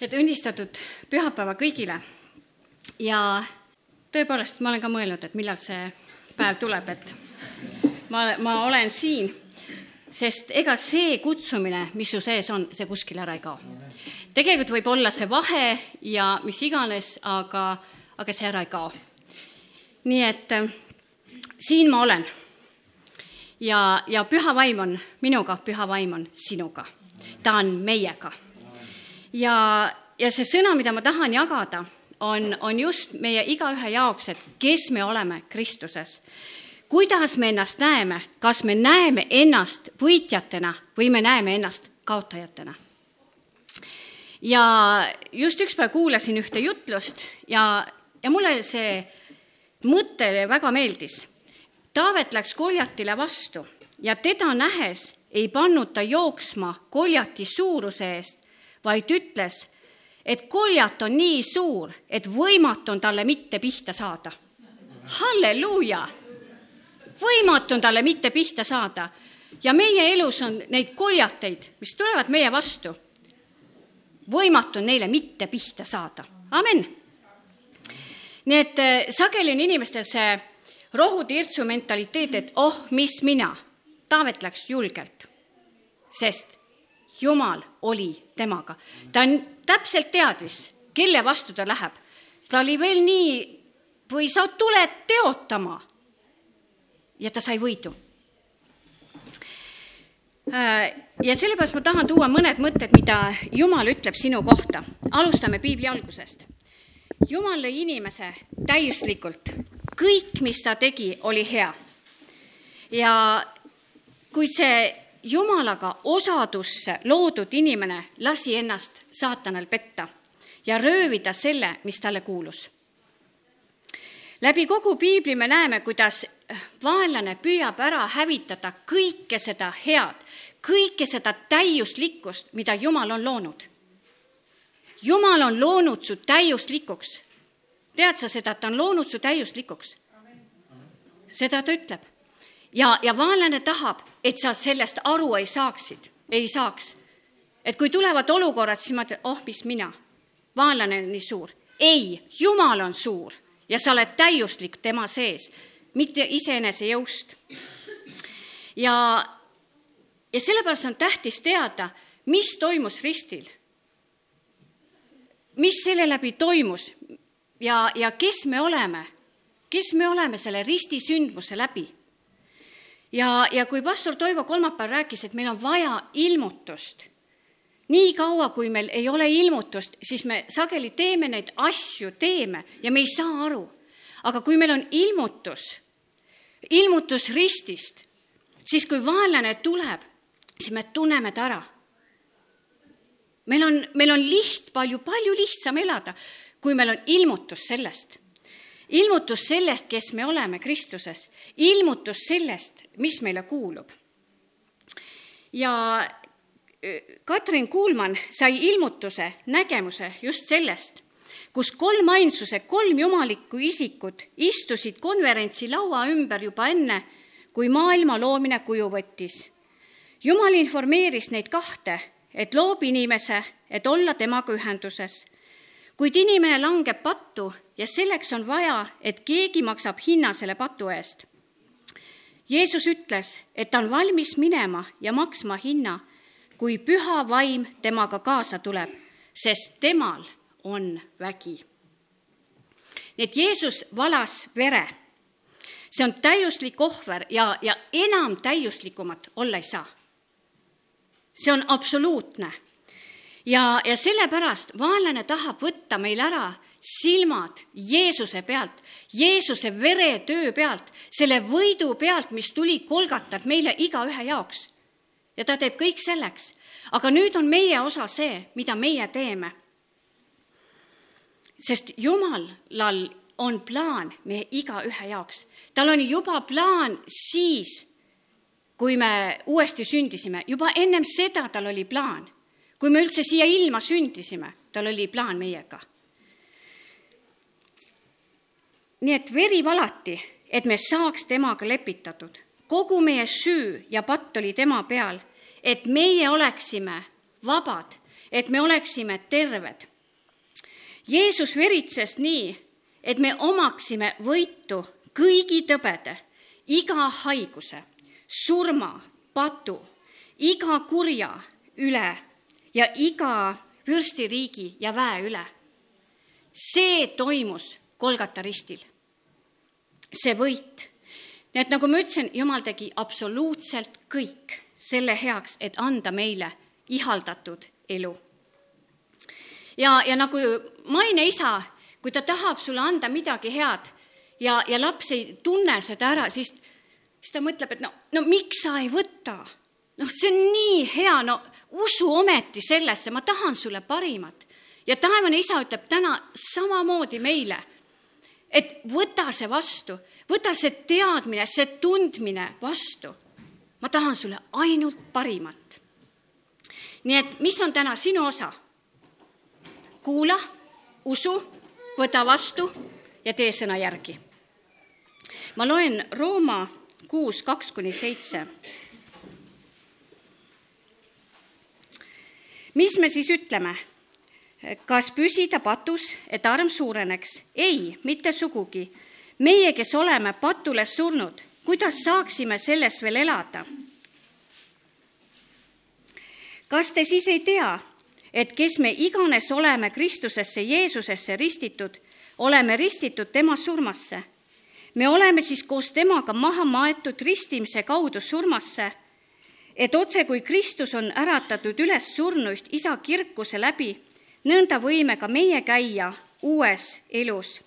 et õnnistatud pühapäeva kõigile. ja tõepoolest, ma olen ka mõelnud, et millal see päev tuleb, et ma, ma olen siin, sest ega see kutsumine, mis su sees on, see kuskile ära ei kao. tegelikult võib olla see vahe ja mis iganes, aga, aga see ära ei kao. nii et äh, siin ma olen. ja, ja püha vaim on minuga, püha vaim on sinuga. ta on meiega ja, ja see sõna, mida ma tahan jagada, on, on just meie igaühe jaoks, et kes me oleme Kristuses. kuidas me ennast näeme, kas me näeme ennast võitjatena või me näeme ennast kaotajatena? ja just üks päev kuulasin ühte jutlust ja, ja mulle see mõte väga meeldis. Taavet läks Koljatile vastu ja teda nähes ei pannud ta jooksma Koljati suuruse eest, vaid ütles, et koljat on nii suur, et võimatu on talle mitte pihta saada. halleluuja! võimatu on talle mitte pihta saada. ja meie elus on neid koljateid, mis tulevad meie vastu. võimatu on neile mitte pihta saada. amen. nii et äh, sageli on inimestel see rohutirtsu mentaliteet, et oh, mis mina. Taavet läks julgelt, sest Jumal oli temaga. ta täpselt teadis, kelle vastu ta läheb. ta oli veel nii, või sa tuled teotama. ja ta sai võidu. Äh, ja sellepärast ma tahan tuua mõned mõtted, mida Jumal ütleb sinu kohta. alustame piibli algusest. Jumal lõi inimese täiuslikult. kõik, mis ta tegi, oli hea. ja kuid see jumalaga osadusse loodud inimene lasi ennast saatanal petta ja röövida selle, mis talle kuulus. läbi kogu piibli me näeme, kuidas vaenlane püüab ära hävitada kõike seda head, kõike seda täiuslikkust, mida Jumal on loonud. Jumal on loonud su täiuslikuks. tead sa seda, et ta on loonud su täiuslikuks? seda ta ütleb ja, ja vaenlane tahab, et sa sellest aru ei saaksid, ei saaks. et kui tulevad olukorrad, siis mõtled, oh, mis mina, vaenlane on nii suur. ei, Jumal on suur ja sa oled täiuslik tema sees, mitte iseenese jõust. ja, ja sellepärast on tähtis teada, mis toimus ristil. mis selle läbi toimus ja, ja kes me oleme, kes me oleme selle ristisündmuse läbi ja, ja kui pastor Toivo kolmapäeval rääkis, et meil on vaja ilmutust, nii kaua, kui meil ei ole ilmutust, siis me sageli teeme neid asju, teeme ja me ei saa aru. aga kui meil on ilmutus, ilmutus ristist, siis kui vaenlane tuleb, siis me tunneme ta ära. meil on, meil on liht, palju, palju lihtsam elada, kui meil on ilmutus sellest ilmutus sellest, kes me oleme Kristuses, ilmutus sellest, mis meile kuulub. ja Katrin Kuulmann sai ilmutuse, nägemuse just sellest, kus kolmainsuse kolm jumalikku isikut istusid konverentsilaua ümber juba enne, kui maailma loomine kuju võttis. jumal informeeris neid kahte, et loob inimese, et olla temaga ühenduses. Kuid inimene langeb pattu ja selleks on vaja, et keegi maksab hinna selle patu eest Jeesus ütles, et ta on valmis minema ja maksma hinna, kui püha vaim temaga kaasa tuleb, sest temal on vägi. nii et Jeesus valas vere. see on täiuslik ohver ja, ja enam täiuslikumat olla ei saa. see on absoluutne. Ja, ja sellepärast vaenlane tahab võtta meil ära silmad Jeesuse pealt, Jeesuse veretöö pealt, selle võidu pealt, mis tuli kolgatalt meile igaühe jaoks. ja ta teeb kõik selleks. aga nüüd on meie osa see, mida meie teeme. sest Jumalal on plaan meie igaühe jaoks. tal on juba plaan siis, kui me uuesti sündisime, juba ennem seda tal oli plaan. Kui me üldse siia ilma sündisime, tal oli plaan meiega nii et veri valati, et me saaks temaga lepitatud. kogu meie süü ja patt oli tema peal, et meie oleksime vabad, et me oleksime terved. Jeesus veritses nii, et me omaksime võitu kõigi tõbede, iga haiguse, surma, patu, iga kurja üle ja iga vürstiriigi ja väe üle. see toimus Kolgata ristil. see võit. nii et nagu ma ütlesin, Jumal tegi absoluutselt kõik selle heaks, et anda meile ihaldatud elu. ja, ja nagu maine isa, kui ta tahab sulle anda midagi head ja, ja laps ei tunne seda ära, siis, siis ta mõtleb, et no, no miks sa ei võta? noh, see on nii hea, no usu ometi sellesse, ma tahan sulle parimat. ja taevane isa ütleb täna samamoodi meile, et võta see vastu, võta see teadmine, see tundmine vastu. ma tahan sulle ainult parimat. nii et mis on täna sinu osa? kuula, usu, võta vastu ja tee sõna järgi. ma loen Rooma kuus, kaks kuni seitse mis me siis ütleme? kas püsida patus, et arm suureneks? ei, mitte sugugi. meie, kes oleme patule surnud, kuidas saaksime selles veel elada? kas te siis ei tea, et kes me iganes oleme Kristusesse Jeesusesse ristitud, oleme ristitud tema surmasse? me oleme siis koos temaga maha maetud ristimise kaudu surmasse et otse kui Kristus on äratatud üles surnuist isa kirkuse läbi, nõnda võime ka meie käia uues elus.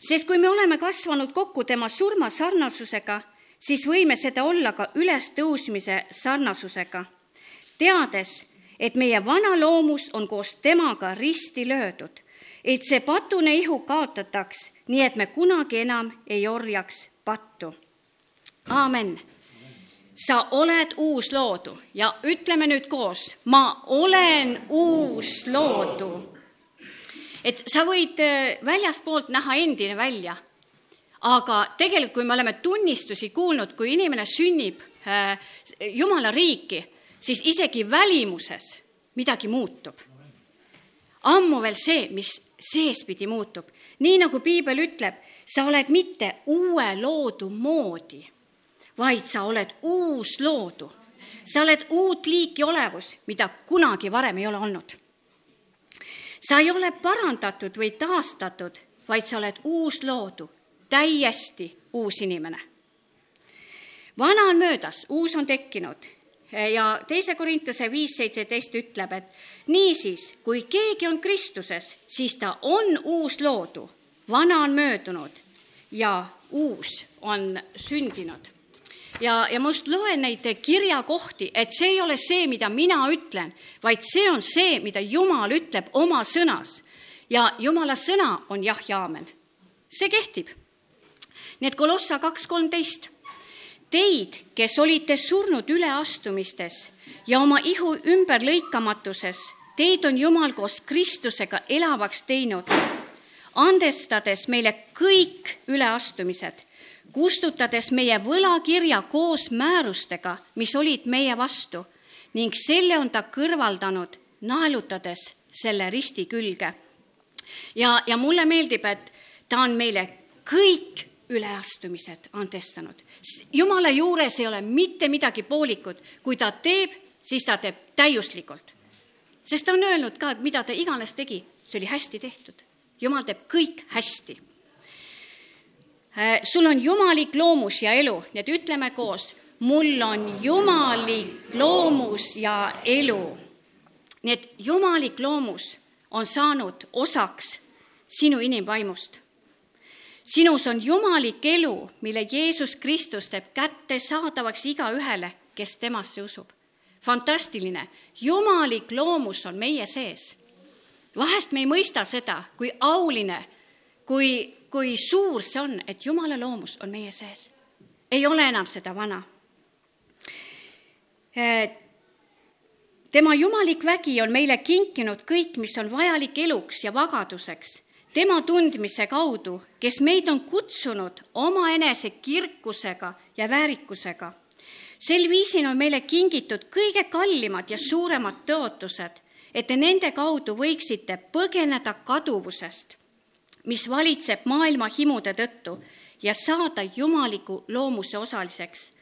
sest kui me oleme kasvanud kokku tema surma sarnasusega, siis võime seda olla ka ülestõusmise sarnasusega, teades, et meie vana loomus on koos temaga risti löödud, et see patune ihu kaotataks, nii et me kunagi enam ei orjaks pattu. aamen sa oled uus loodu ja ütleme nüüd koos, ma olen uus loodu. et sa võid äh, väljaspoolt näha endine välja, aga tegelikult, kui me oleme tunnistusi kuulnud, kui inimene sünnib äh, Jumala riiki, siis isegi välimuses midagi muutub. ammu veel see, mis seespidi muutub, nii nagu piibel ütleb, sa oled mitte uue loodu moodi vaid sa oled uus loodu. sa oled uut liiki olevus, mida kunagi varem ei ole olnud. sa ei ole parandatud või taastatud, vaid sa oled uus loodu, täiesti uus inimene. vana on möödas, uus on tekkinud ja teise Korintuse viis seitseteist ütleb, et niisiis, kui keegi on Kristuses, siis ta on uus loodu, vana on möödunud ja uus on sündinud ja, ja ma just loen neid kirjakohti, et see ei ole see, mida mina ütlen, vaid see on see, mida Jumal ütleb oma sõnas. ja Jumala sõna on jah ja aamen. see kehtib. nii et Kolossa kaks kolmteist. Teid, kes olite surnud üleastumistes ja oma ihu ümberlõikamatuses, teid on Jumal koos Kristusega elavaks teinud, andestades meile kõik üleastumised kustutades meie võlakirja koos määrustega, mis olid meie vastu ning selle on ta kõrvaldanud, naelutades selle risti külge. ja, ja mulle meeldib, et ta on meile kõik üleastumised andestanud. jumala juures ei ole mitte midagi poolikut, kui ta teeb, siis ta teeb täiuslikult. sest ta on öelnud ka, et mida ta iganes tegi, see oli hästi tehtud. jumal teeb kõik hästi sul on jumalik loomus ja elu, nii et ütleme koos, mul on jumalik loomus ja elu. nii et jumalik loomus on saanud osaks sinu inimvaimust. sinus on jumalik elu, mille Jeesus Kristus teeb kättesaadavaks igaühele, kes temasse usub. fantastiline, jumalik loomus on meie sees. vahest me ei mõista seda, kui auline, kui kui suur see on, et Jumala loomus on meie sees. ei ole enam seda vana. Eh, tema jumalik vägi on meile kinkinud kõik, mis on vajalik eluks ja vagaduseks, tema tundmise kaudu, kes meid on kutsunud omaenese kirkusega ja väärikusega. sel viisil on meile kingitud kõige kallimad ja suuremad tõotused, et te nende kaudu võiksite põgeneda kaduvusest, mis valitseb maailma himude tõttu ja saada jumaliku loomuse osaliseks.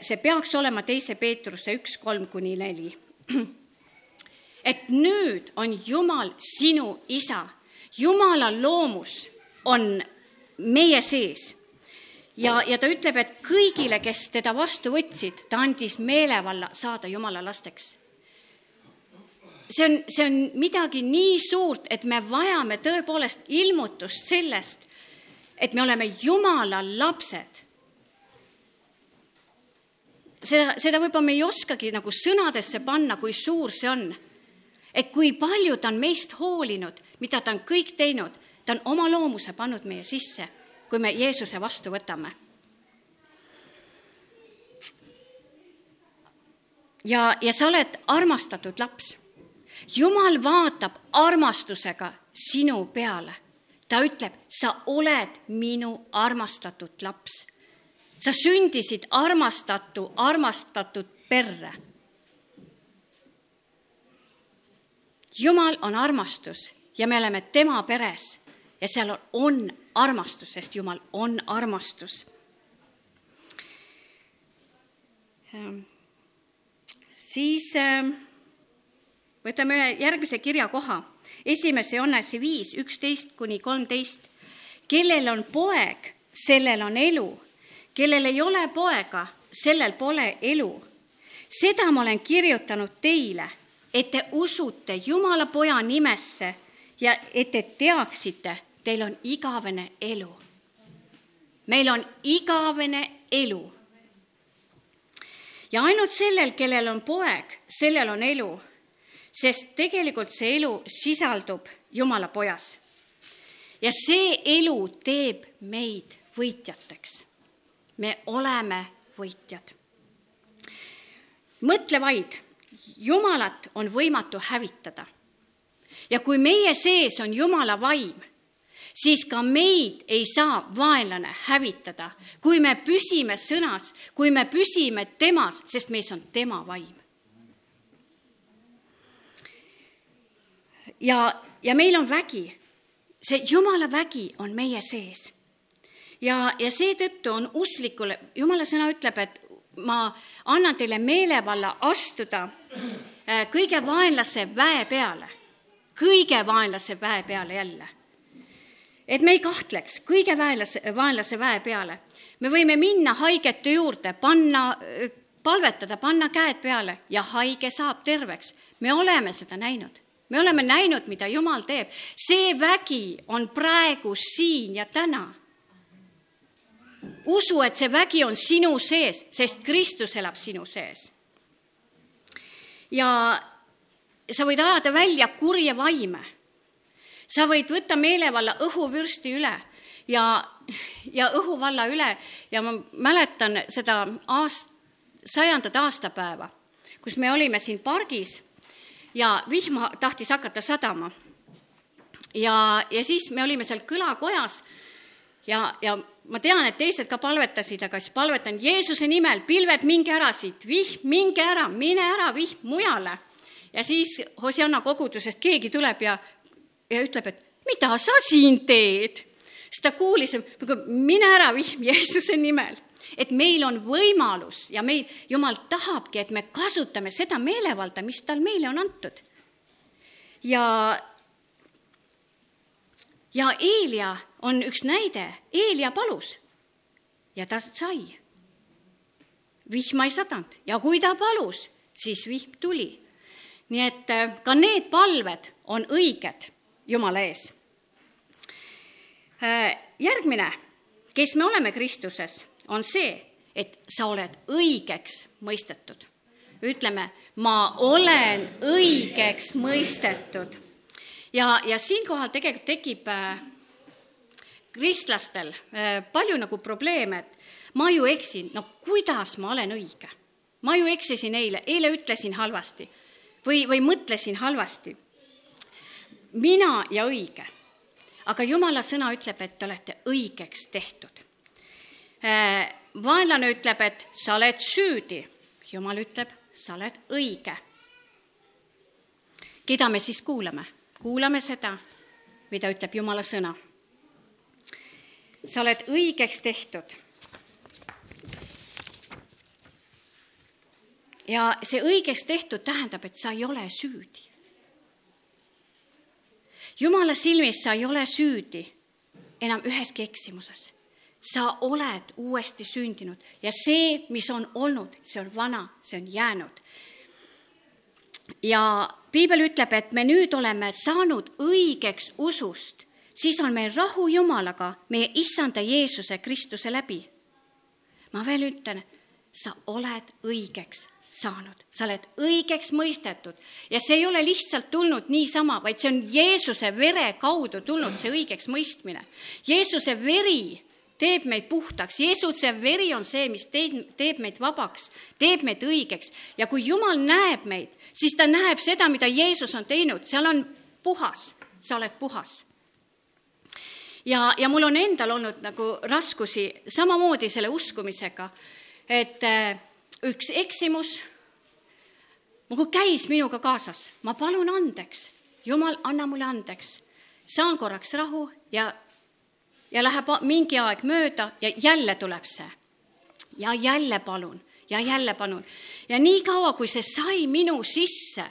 see peaks olema teise Peetruse üks, kolm kuni neli. et nüüd on Jumal sinu isa, Jumala loomus on meie sees ja, ja ta ütleb, et kõigile, kes teda vastu võtsid, ta andis meelevalla saada Jumala lasteks. See on, see on midagi nii suurt, et me vajame tõepoolest ilmutust sellest, et me oleme Jumala lapsed. seda, seda võib-olla me ei oskagi nagu sõnadesse panna, kui suur see on. et kui palju ta on meist hoolinud, mida ta on kõik teinud, ta on oma loomuse pannud meie sisse kui me Jeesuse vastu võtame. ja, ja sa oled armastatud laps. Jumal vaatab armastusega sinu peale. ta ütleb, sa oled minu armastatud laps. sa sündisid armastatu, armastatud perre. jumal on armastus ja me oleme tema peres ja seal on, on armastus, sest Jumal on armastus. Ehm, siis ehm, võtame ühe järgmise kirjakoha, esimese Johannese viis, üksteist kuni kolmteist. kellel on poeg, sellel on elu, kellel ei ole poega, sellel pole elu. seda ma olen kirjutanud teile, et te usute Jumala poja nimesse ja et te teaksite, teil on igavene elu. meil on igavene elu. ja ainult sellel, kellel on poeg, sellel on elu, sest tegelikult see elu sisaldub Jumala pojas. ja see elu teeb meid võitjateks. me oleme võitjad. mõtle vaid, Jumalat on võimatu hävitada ja kui meie sees on Jumala vaim, siis ka meid ei saa vaenlane hävitada, kui me püsime sõnas, kui me püsime temas, sest meis on tema vaim. Ja, ja meil on vägi, see jumala vägi on meie sees. ja, ja seetõttu on usklikule, jumala sõna ütleb, et ma annan teile meelevalla astuda äh, kõige vaenlase väe peale, kõige vaenlase väe peale jälle et me ei kahtleks kõige vaenlase, vaenlase väe peale. me võime minna haigete juurde, panna, palvetada, panna käed peale ja haige saab terveks. me oleme seda näinud, me oleme näinud, mida Jumal teeb. see vägi on praegu siin ja täna. usu, et see vägi on sinu sees, sest Kristus elab sinu sees. ja sa võid ajada välja kurje vaime sa võid võtta meelevalla õhuvürsti üle ja, ja õhuvalla üle ja ma mäletan seda aast-, sajandat aastapäeva, kus me olime siin pargis ja vihm tahtis hakata sadama. ja, ja siis me olime seal kõlakojas ja, ja ma tean, et teised ka palvetasid, aga siis palvetan Jeesuse nimel, pilved, minge ära siit, vihm, minge ära, mine ära, vihm mujale. ja siis Hosianna kogudusest keegi tuleb ja ja ütleb, et mida sa siin teed. siis ta kuulis, mine ära vihm Jeesuse nimel. Et meil on võimalus ja meil, Jumal tahabki, et me kasutame seda meelevalda, mis tal meile on antud. ja, ja Eelia on üks näide, Eelia palus ja ta sai. vihma ei sadanud ja kui ta palus, siis vihm tuli. nii et äh, ka need palved on õiged Jumala ees. Äh, järgmine, kes me oleme Kristuses, on see, et sa oled õigeks mõistetud. ütleme, ma olen õigeks mõistetud. ja, ja siinkohal tegelikult tekib äh, kristlastel äh, palju nagu probleeme, et ma ju eksin, no kuidas ma olen õige? ma ju eksisin eile, eile ütlesin halvasti või, või mõtlesin halvasti mina ja õige. aga jumala sõna ütleb, et te olete õigeks tehtud. Äh, vaenlane ütleb, et sa oled süüdi, jumal ütleb, sa oled õige. keda me siis kuulame? kuulame seda, mida ütleb Jumala sõna. sa oled õigeks tehtud. ja see õigeks tehtud tähendab, et sa ei ole süüdi. Jumala silmis sa ei ole süüdi enam üheski eksimuses sa oled uuesti sündinud ja see, mis on olnud, see on vana, see on jäänud ja piibel ütleb, et me nüüd oleme saanud õigeks usust, siis on meil rahu Jumalaga meie issanda Jeesuse Kristuse läbi. ma veel ütlen, sa oled õigeks saanud, sa oled õigeks mõistetud ja see ei ole lihtsalt tulnud niisama, vaid see on Jeesuse vere kaudu tulnud see õigeks mõistmine. Jeesuse veri teeb meid puhtaks, Jeesuse veri on see, mis teeb, teeb meid vabaks, teeb meid õigeks. Ja kui Jumal näeb meid, siis ta näeb seda, mida Jeesus on teinud, seal on puhas, sa oled puhas. ja, ja mul on endal olnud nagu raskusi samamoodi selle uskumisega, et äh, üks eksimus nagu käis minuga kaasas, ma palun andeks, Jumal, anna mulle andeks, saan korraks rahu ja ja läheb mingi aeg mööda ja jälle tuleb see. ja jälle palun ja jälle palun. ja niikaua, kui see sai minu sisse,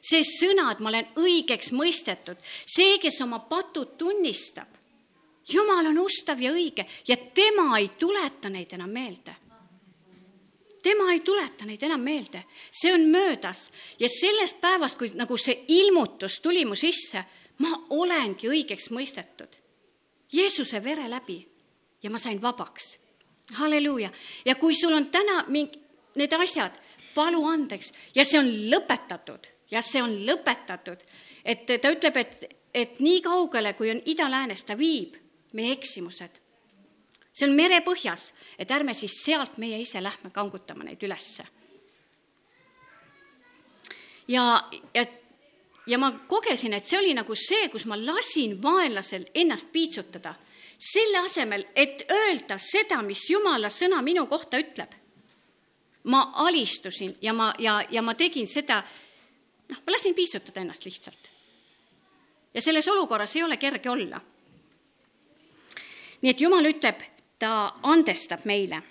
see sõna, et ma olen õigeks mõistetud, see, kes oma patud tunnistab, Jumal on ustav ja õige ja tema ei tuleta neid enam meelde tema ei tuleta neid enam meelde, see on möödas ja sellest päevast, kui nagu see ilmutus tuli mu sisse, ma olengi õigeks mõistetud Jeesuse vere läbi ja ma sain vabaks. halleluuja. ja kui sul on täna mingi, need asjad, palu andeks ja see on lõpetatud ja see on lõpetatud, et ta ütleb, et, et nii kaugele, kui on ida-läänes, ta viib meie eksimused. see on merepõhjas, et ärme siis sealt meie ise lähme kangutama neid ülesse. ja, ja ja ma kogesin, et see oli nagu see, kus ma lasin vaenlasel ennast piitsutada, selle asemel, et öelda seda, mis Jumala sõna minu kohta ütleb. ma alistusin ja ma, ja, ja ma tegin seda, noh, ma lasin piitsutada ennast lihtsalt. ja selles olukorras ei ole kerge olla. nii et Jumal ütleb, ta andestab meile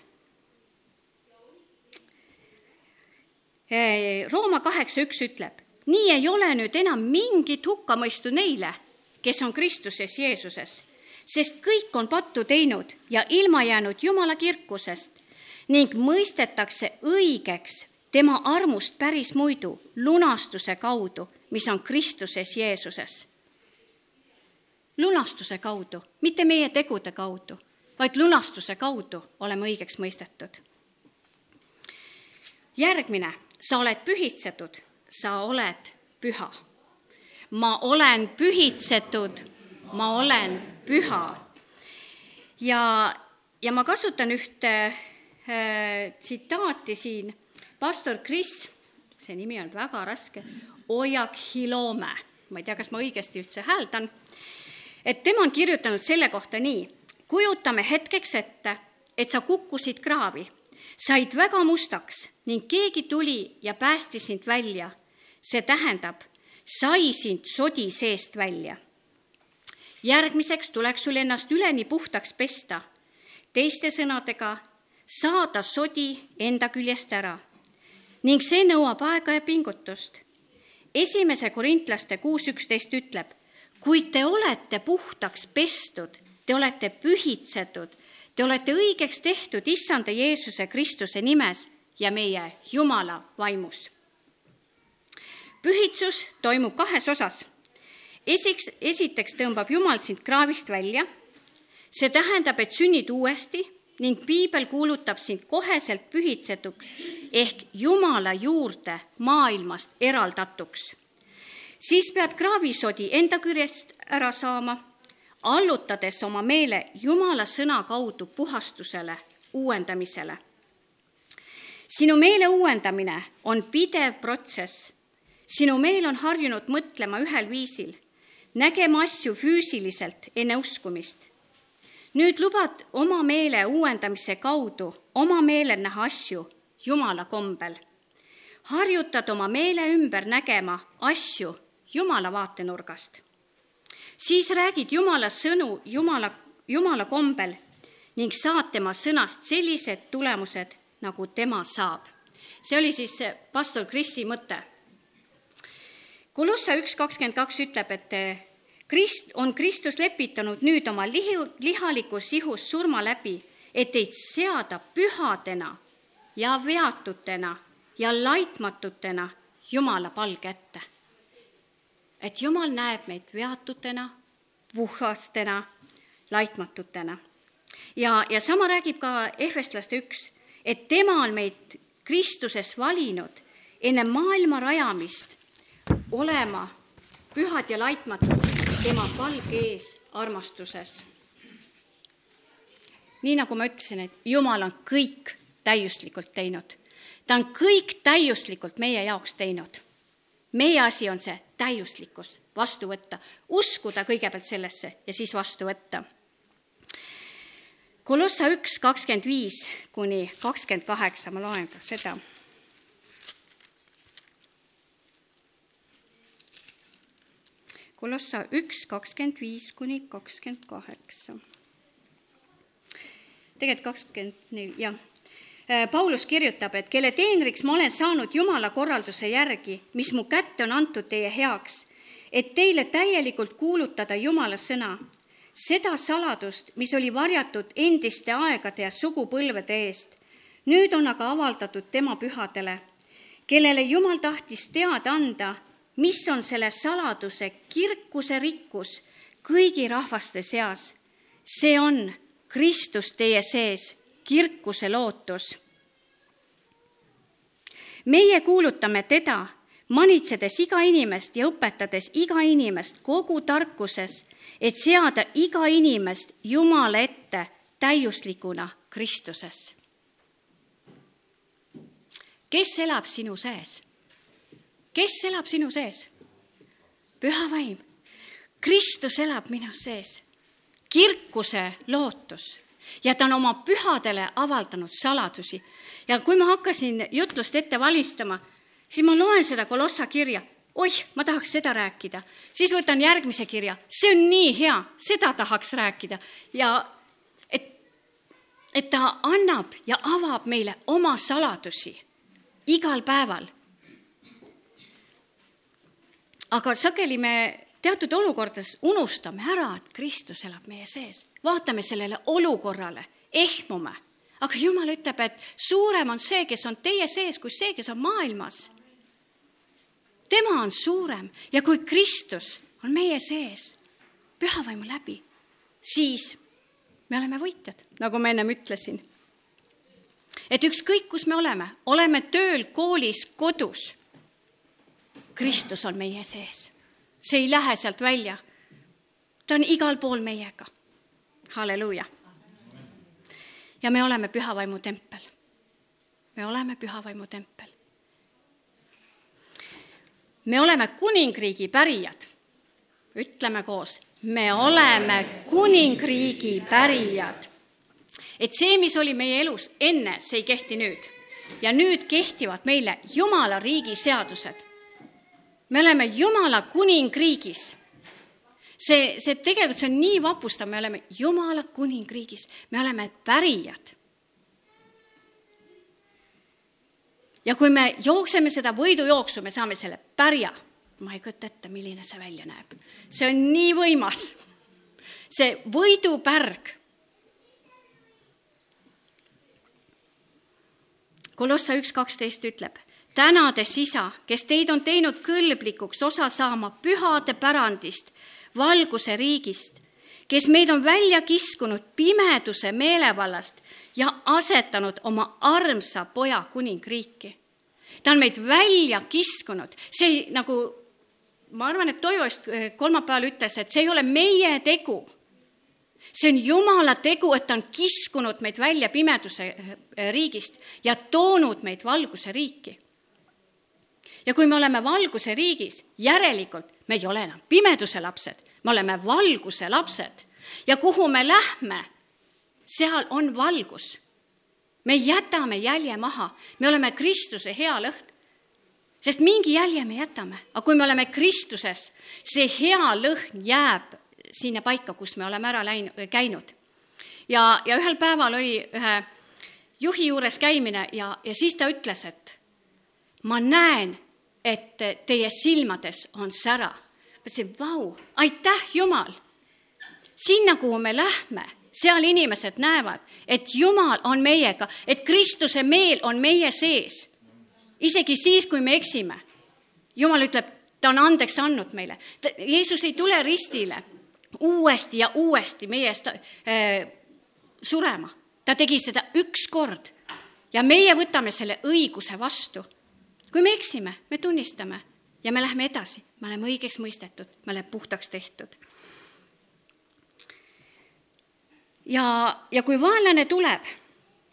Rooma kaheksa üks ütleb, nii ei ole nüüd enam mingit hukkamõistu neile, kes on Kristuses Jeesuses, sest kõik on pattu teinud ja ilma jäänud Jumala kirkusest ning mõistetakse õigeks tema armust päris muidu lunastuse kaudu, mis on Kristuses Jeesuses. lunastuse kaudu, mitte meie tegude kaudu, vaid lunastuse kaudu oleme õigeks mõistetud. järgmine, sa oled pühitsetud sa oled püha. ma olen pühitsetud, ma olen püha. ja, ja ma kasutan ühte äh, tsitaati siin, pastor Kris, see nimi on väga raske, Ojakhilome, ma ei tea, kas ma õigesti üldse hääldan, et tema on kirjutanud selle kohta nii, kujutame hetkeks ette, et sa kukkusid kraavi, said väga mustaks ning keegi tuli ja päästis sind välja see tähendab, sai sind sodi seest välja. järgmiseks tuleks sul ennast üleni puhtaks pesta, teiste sõnadega saada sodi enda küljest ära ning see nõuab aega ja pingutust. esimese korintlaste kuus üksteist ütleb, kuid te olete puhtaks pestud, te olete pühitsetud, te olete õigeks tehtud issanda Jeesuse Kristuse nimes ja meie Jumala vaimus pühitsus toimub kahes osas. esiks, esiteks tõmbab Jumal sind kraavist välja, see tähendab, et sünnid uuesti ning piibel kuulutab sind koheselt pühitsetuks ehk Jumala juurde maailmast eraldatuks. siis pead kraavisodi enda küljest ära saama, allutades oma meele Jumala sõna kaudu puhastusele, uuendamisele. sinu meele uuendamine on pidev protsess sinu meel on harjunud mõtlema ühel viisil, nägema asju füüsiliselt enne uskumist. nüüd lubad oma meele uuendamise kaudu oma meelel näha asju Jumala kombel. harjutad oma meele ümber nägema asju Jumala vaatenurgast. siis räägid Jumala sõnu Jumala, Jumala kombel ning saad tema sõnast sellised tulemused, nagu tema saab. see oli siis pastor Krissi mõte. Kolossa üks kakskümmend kaks ütleb, et Krist, on Kristus lepitanud nüüd oma lihu, lihalikus ihus surma läbi, et teid seada pühadena ja veatutena ja laitmatutena Jumala palge ette. et Jumal näeb meid veatutena, puhastena, laitmatutena. ja, ja sama räägib ka Ehvestlaste üks, et tema on meid Kristuses valinud enne maailma rajamist olema pühad ja laitmatud tema palge ees armastuses. nii nagu ma ütlesin, et Jumal on kõik täiuslikult teinud. ta on kõik täiuslikult meie jaoks teinud. meie asi on see täiuslikkus vastu võtta, uskuda kõigepealt sellesse ja siis vastu võtta. Kolossa üks kakskümmend viis kuni kakskümmend kaheksa, ma loen ka seda Kolossa üks, kakskümmend viis kuni kakskümmend kaheksa. tegelikult kakskümmend neli, jah. Äh, Paulus kirjutab, et kelle teenriks ma olen saanud Jumala korralduse järgi, mis mu kätte on antud teie heaks, et teile täielikult kuulutada Jumala sõna, seda saladust, mis oli varjatud endiste aegade ja sugupõlvede eest, nüüd on aga avaldatud tema pühadele, kellele Jumal tahtis teada anda mis on selle saladuse kirkuse rikkus kõigi rahvaste seas. see on Kristus teie sees, kirkuse lootus. meie kuulutame teda, manitsedes iga inimest ja õpetades iga inimest kogu tarkuses, et seada iga inimest Jumala ette täiuslikuna Kristuses. kes elab sinu sees? Kes elab sinu sees? püha vaim. Kristus elab minus sees. kirkuse lootus ja ta on oma pühadele avaldanud saladusi. ja kui ma hakkasin jutlust ette valmistama, siis ma loen seda Kolossa kirja, oih, ma tahaks seda rääkida, siis võtan järgmise kirja, see on nii hea, seda tahaks rääkida ja et, et ta annab ja avab meile oma saladusi igal päeval aga sageli me teatud olukordades unustame ära, et Kristus elab meie sees. vaatame sellele olukorrale, ehmume. aga Jumal ütleb, et suurem on see, kes on teie sees, kui see, kes on maailmas. tema on suurem ja kui Kristus on meie sees pühavaimu läbi, siis me oleme võitjad, nagu ma ennem ütlesin. et ükskõik, kus me oleme, oleme tööl, koolis, kodus Kristus on meie sees. see ei lähe sealt välja. ta on igal pool meiega. halleluuja. ja me oleme pühavaimu tempel. me oleme pühavaimu tempel. me oleme kuningriigi pärijad. ütleme koos, me oleme kuningriigi pärijad. et see, mis oli meie elus enne, see ei kehti nüüd. ja nüüd kehtivad meile Jumala riigi seadused me oleme Jumala kuningriigis. see, see tegelikult, see on nii vapustav, me oleme Jumala kuningriigis, me oleme pärijad. ja kui me jookseme seda võidujooksu, me saame selle pärja. ma ei kujuta ette, milline see välja näeb. see on nii võimas. see võidupärg Kolossa üks kaksteist ütleb, tänades isa, kes teid on teinud kõlblikuks osa saama pühade pärandist, valguse riigist, kes meid on välja kiskunud pimeduse meelevallast ja asetanud oma armsa poja kuningriiki. ta on meid välja kiskunud, see nagu ma arvan, et Toivo vist eh, kolmapäeval ütles, et see ei ole meie tegu. see on Jumala tegu, et ta on kiskunud meid välja pimeduse eh, riigist ja toonud meid valguse riiki ja kui me oleme valguse riigis, järelikult me ei ole enam pimeduse lapsed, me oleme valguse lapsed ja kuhu me lähme, seal on valgus. me jätame jälje maha, me oleme Kristuse hea lõhn. sest mingi jälje me jätame, aga kui me oleme Kristuses, see hea lõhn jääb sinna paika, kus me oleme ära läinud, käinud. ja, ja ühel päeval oli ühe juhi juures käimine ja, ja siis ta ütles, et ma näen, et teie silmades on sära. ma ütlesin, vau, aitäh, Jumal. sinna, kuhu me lähme, seal inimesed näevad, et Jumal on meiega, et Kristuse meel on meie sees. isegi siis, kui me eksime. Jumal ütleb, ta on andeks andnud meile. Jeesus ei tule ristile uuesti ja uuesti meie eest äh, surema. ta tegi seda üks kord ja meie võtame selle õiguse vastu. Kui me eksime, me tunnistame ja me läheme edasi, me oleme õigeks mõistetud, me oleme puhtaks tehtud. ja, ja kui vaenlane tuleb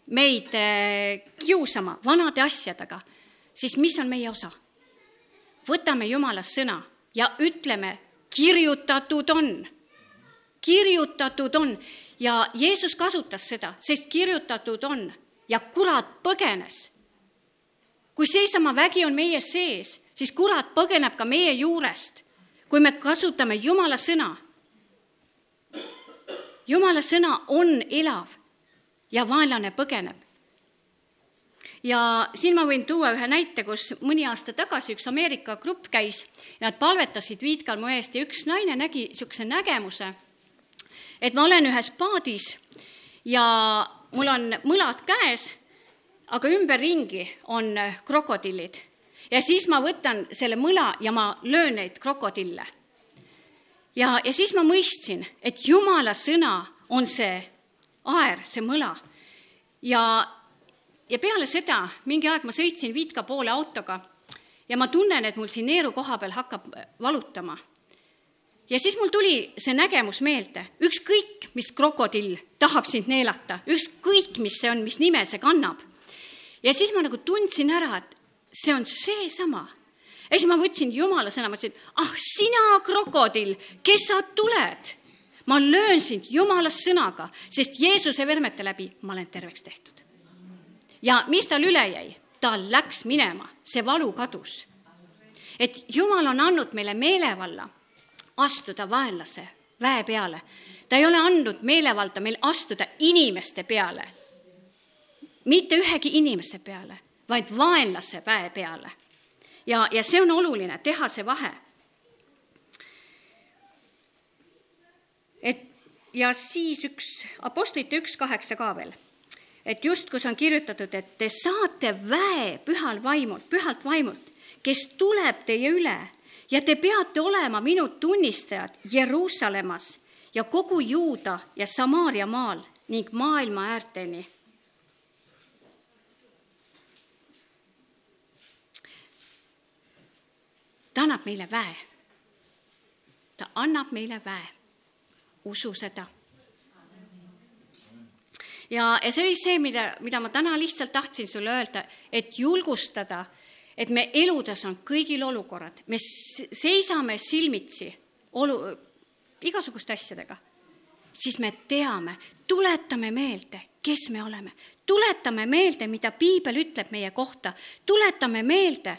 meid äh, kiusama vanade asjadega, siis mis on meie osa? võtame Jumalast sõna ja ütleme, kirjutatud on kirjutatud on ja Jeesus kasutas seda, sest kirjutatud on ja kurat põgenes. Kui seesama vägi on meie sees, siis kurat põgeneb ka meie juurest, kui me kasutame Jumala sõna. Jumala sõna on elav ja vaenlane põgeneb. ja siin ma võin tuua ühe näite, kus mõni aasta tagasi üks Ameerika grupp käis nad palvetasid Viitkalmu eest ja üks naine nägi niisuguse nägemuse et ma olen ühes paadis ja mul on mõlad käes, aga ümberringi on krokodillid. ja siis ma võtan selle mõla ja ma löön neid krokodille. ja, ja siis ma mõistsin, et jumala sõna on see aer, see mõla. ja, ja peale seda mingi aeg ma sõitsin Viitka poole autoga ja ma tunnen, et mul siin neeru koha peal hakkab valutama ja siis mul tuli see nägemus meelde, ükskõik, mis krokodill tahab sind neelata, ükskõik, mis see on, mis nime see kannab. Ja siis ma nagu tundsin ära, et see on seesama. ja siis ma võtsin jumala sõna, ma ütlesin, ah sina, krokodill, kes sa tuled? ma löön sind jumalast sõnaga, sest Jeesuse vermete läbi ma olen terveks tehtud. ja mis tal üle jäi? ta läks minema, see valu kadus. et Jumal on andnud meile meelevalla astuda vaenlase väe peale. ta ei ole andnud meelevalda meil astuda inimeste peale, mitte ühegi inimese peale, vaid vaenlase väe peale. ja, ja see on oluline, teha see vahe. et ja siis üks, Apostlite üks kaheksa ka veel et just, kus on kirjutatud, et te saate väe pühal vaimult, pühalt vaimult, kes tuleb teie üle ja te peate olema minu tunnistajad Jeruusalemmas ja kogu Juuda ja Samaaria maal ning maailma äärteni. Ta annab meile väe. ta annab meile väe. usu seda. ja, ja see oli see, mida, mida ma täna lihtsalt tahtsin sulle öelda, et julgustada et me eludes on kõigil olukorrad, me seisame silmitsi olu, igasuguste asjadega, siis me teame, tuletame meelde, kes me oleme, tuletame meelde, mida piibel ütleb meie kohta, tuletame meelde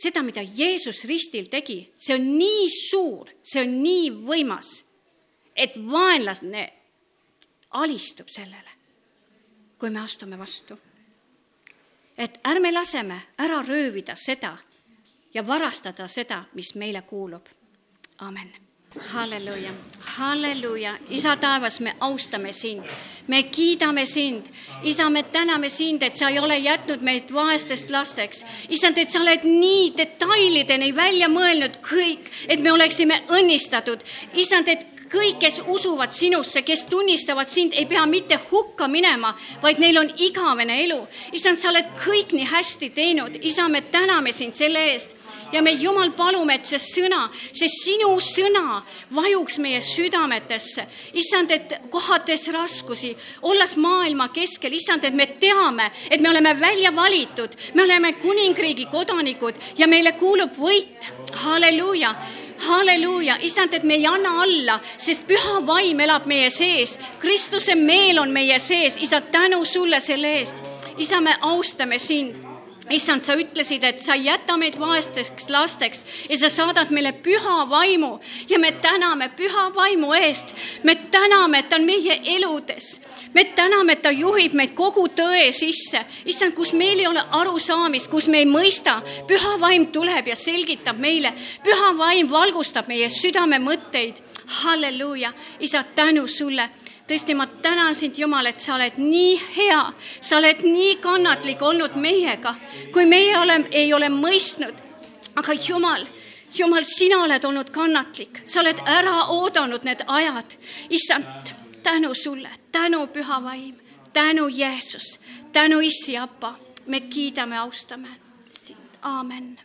seda, mida Jeesus ristil tegi, see on nii suur, see on nii võimas, et vaenlane alistub sellele, kui me astume vastu et ärme laseme ära röövida seda ja varastada seda, mis meile kuulub. amen halleluuja, halleluuja, isa taevas, me austame sind, me kiidame sind. isa, me täname sind, et sa ei ole jätnud meid vaestest lasteks. isand, et sa oled nii detailideni välja mõelnud kõik, et me oleksime õnnistatud. isand, et kõik, kes usuvad sinusse, kes tunnistavad sind, ei pea mitte hukka minema, vaid neil on igavene elu. issand, sa oled kõik nii hästi teinud, isa, me täname sind selle eest ja me, Jumal, palume, et see sõna, see sinu sõna vajuks meie südametesse. issand, et kohates raskusi, olles maailma keskel, issand, et me teame, et me oleme välja valitud, me oleme kuningriigi kodanikud ja meile kuulub võit. halleluuja halleluuja, issand, et me ei anna alla, sest püha vaim elab meie sees, Kristuse meel on meie sees, isa, tänu sulle selle eest. isa, me austame sind issand, sa ütlesid, et sa ei jäta meid vaesteks lasteks ja sa saadad meile püha vaimu ja me täname püha vaimu eest. me täname, et ta on meie eludes. me täname, et ta juhib meid kogu tõe sisse. issand, kus meil ei ole arusaamist, kus me ei mõista, püha vaim tuleb ja selgitab meile. püha vaim valgustab meie südame mõtteid. halleluuja, isa, tänu sulle tõesti, ma tänan sind, Jumal, et sa oled nii hea, sa oled nii kannatlik olnud meiega, kui meie oleme, ei ole mõistnud. aga Jumal, Jumal, sina oled olnud kannatlik, sa oled ära oodanud need ajad. issand, tänu sulle, tänu püha vaim, tänu Jeesus, tänu issi, apa, me kiidame, austame sind, aamen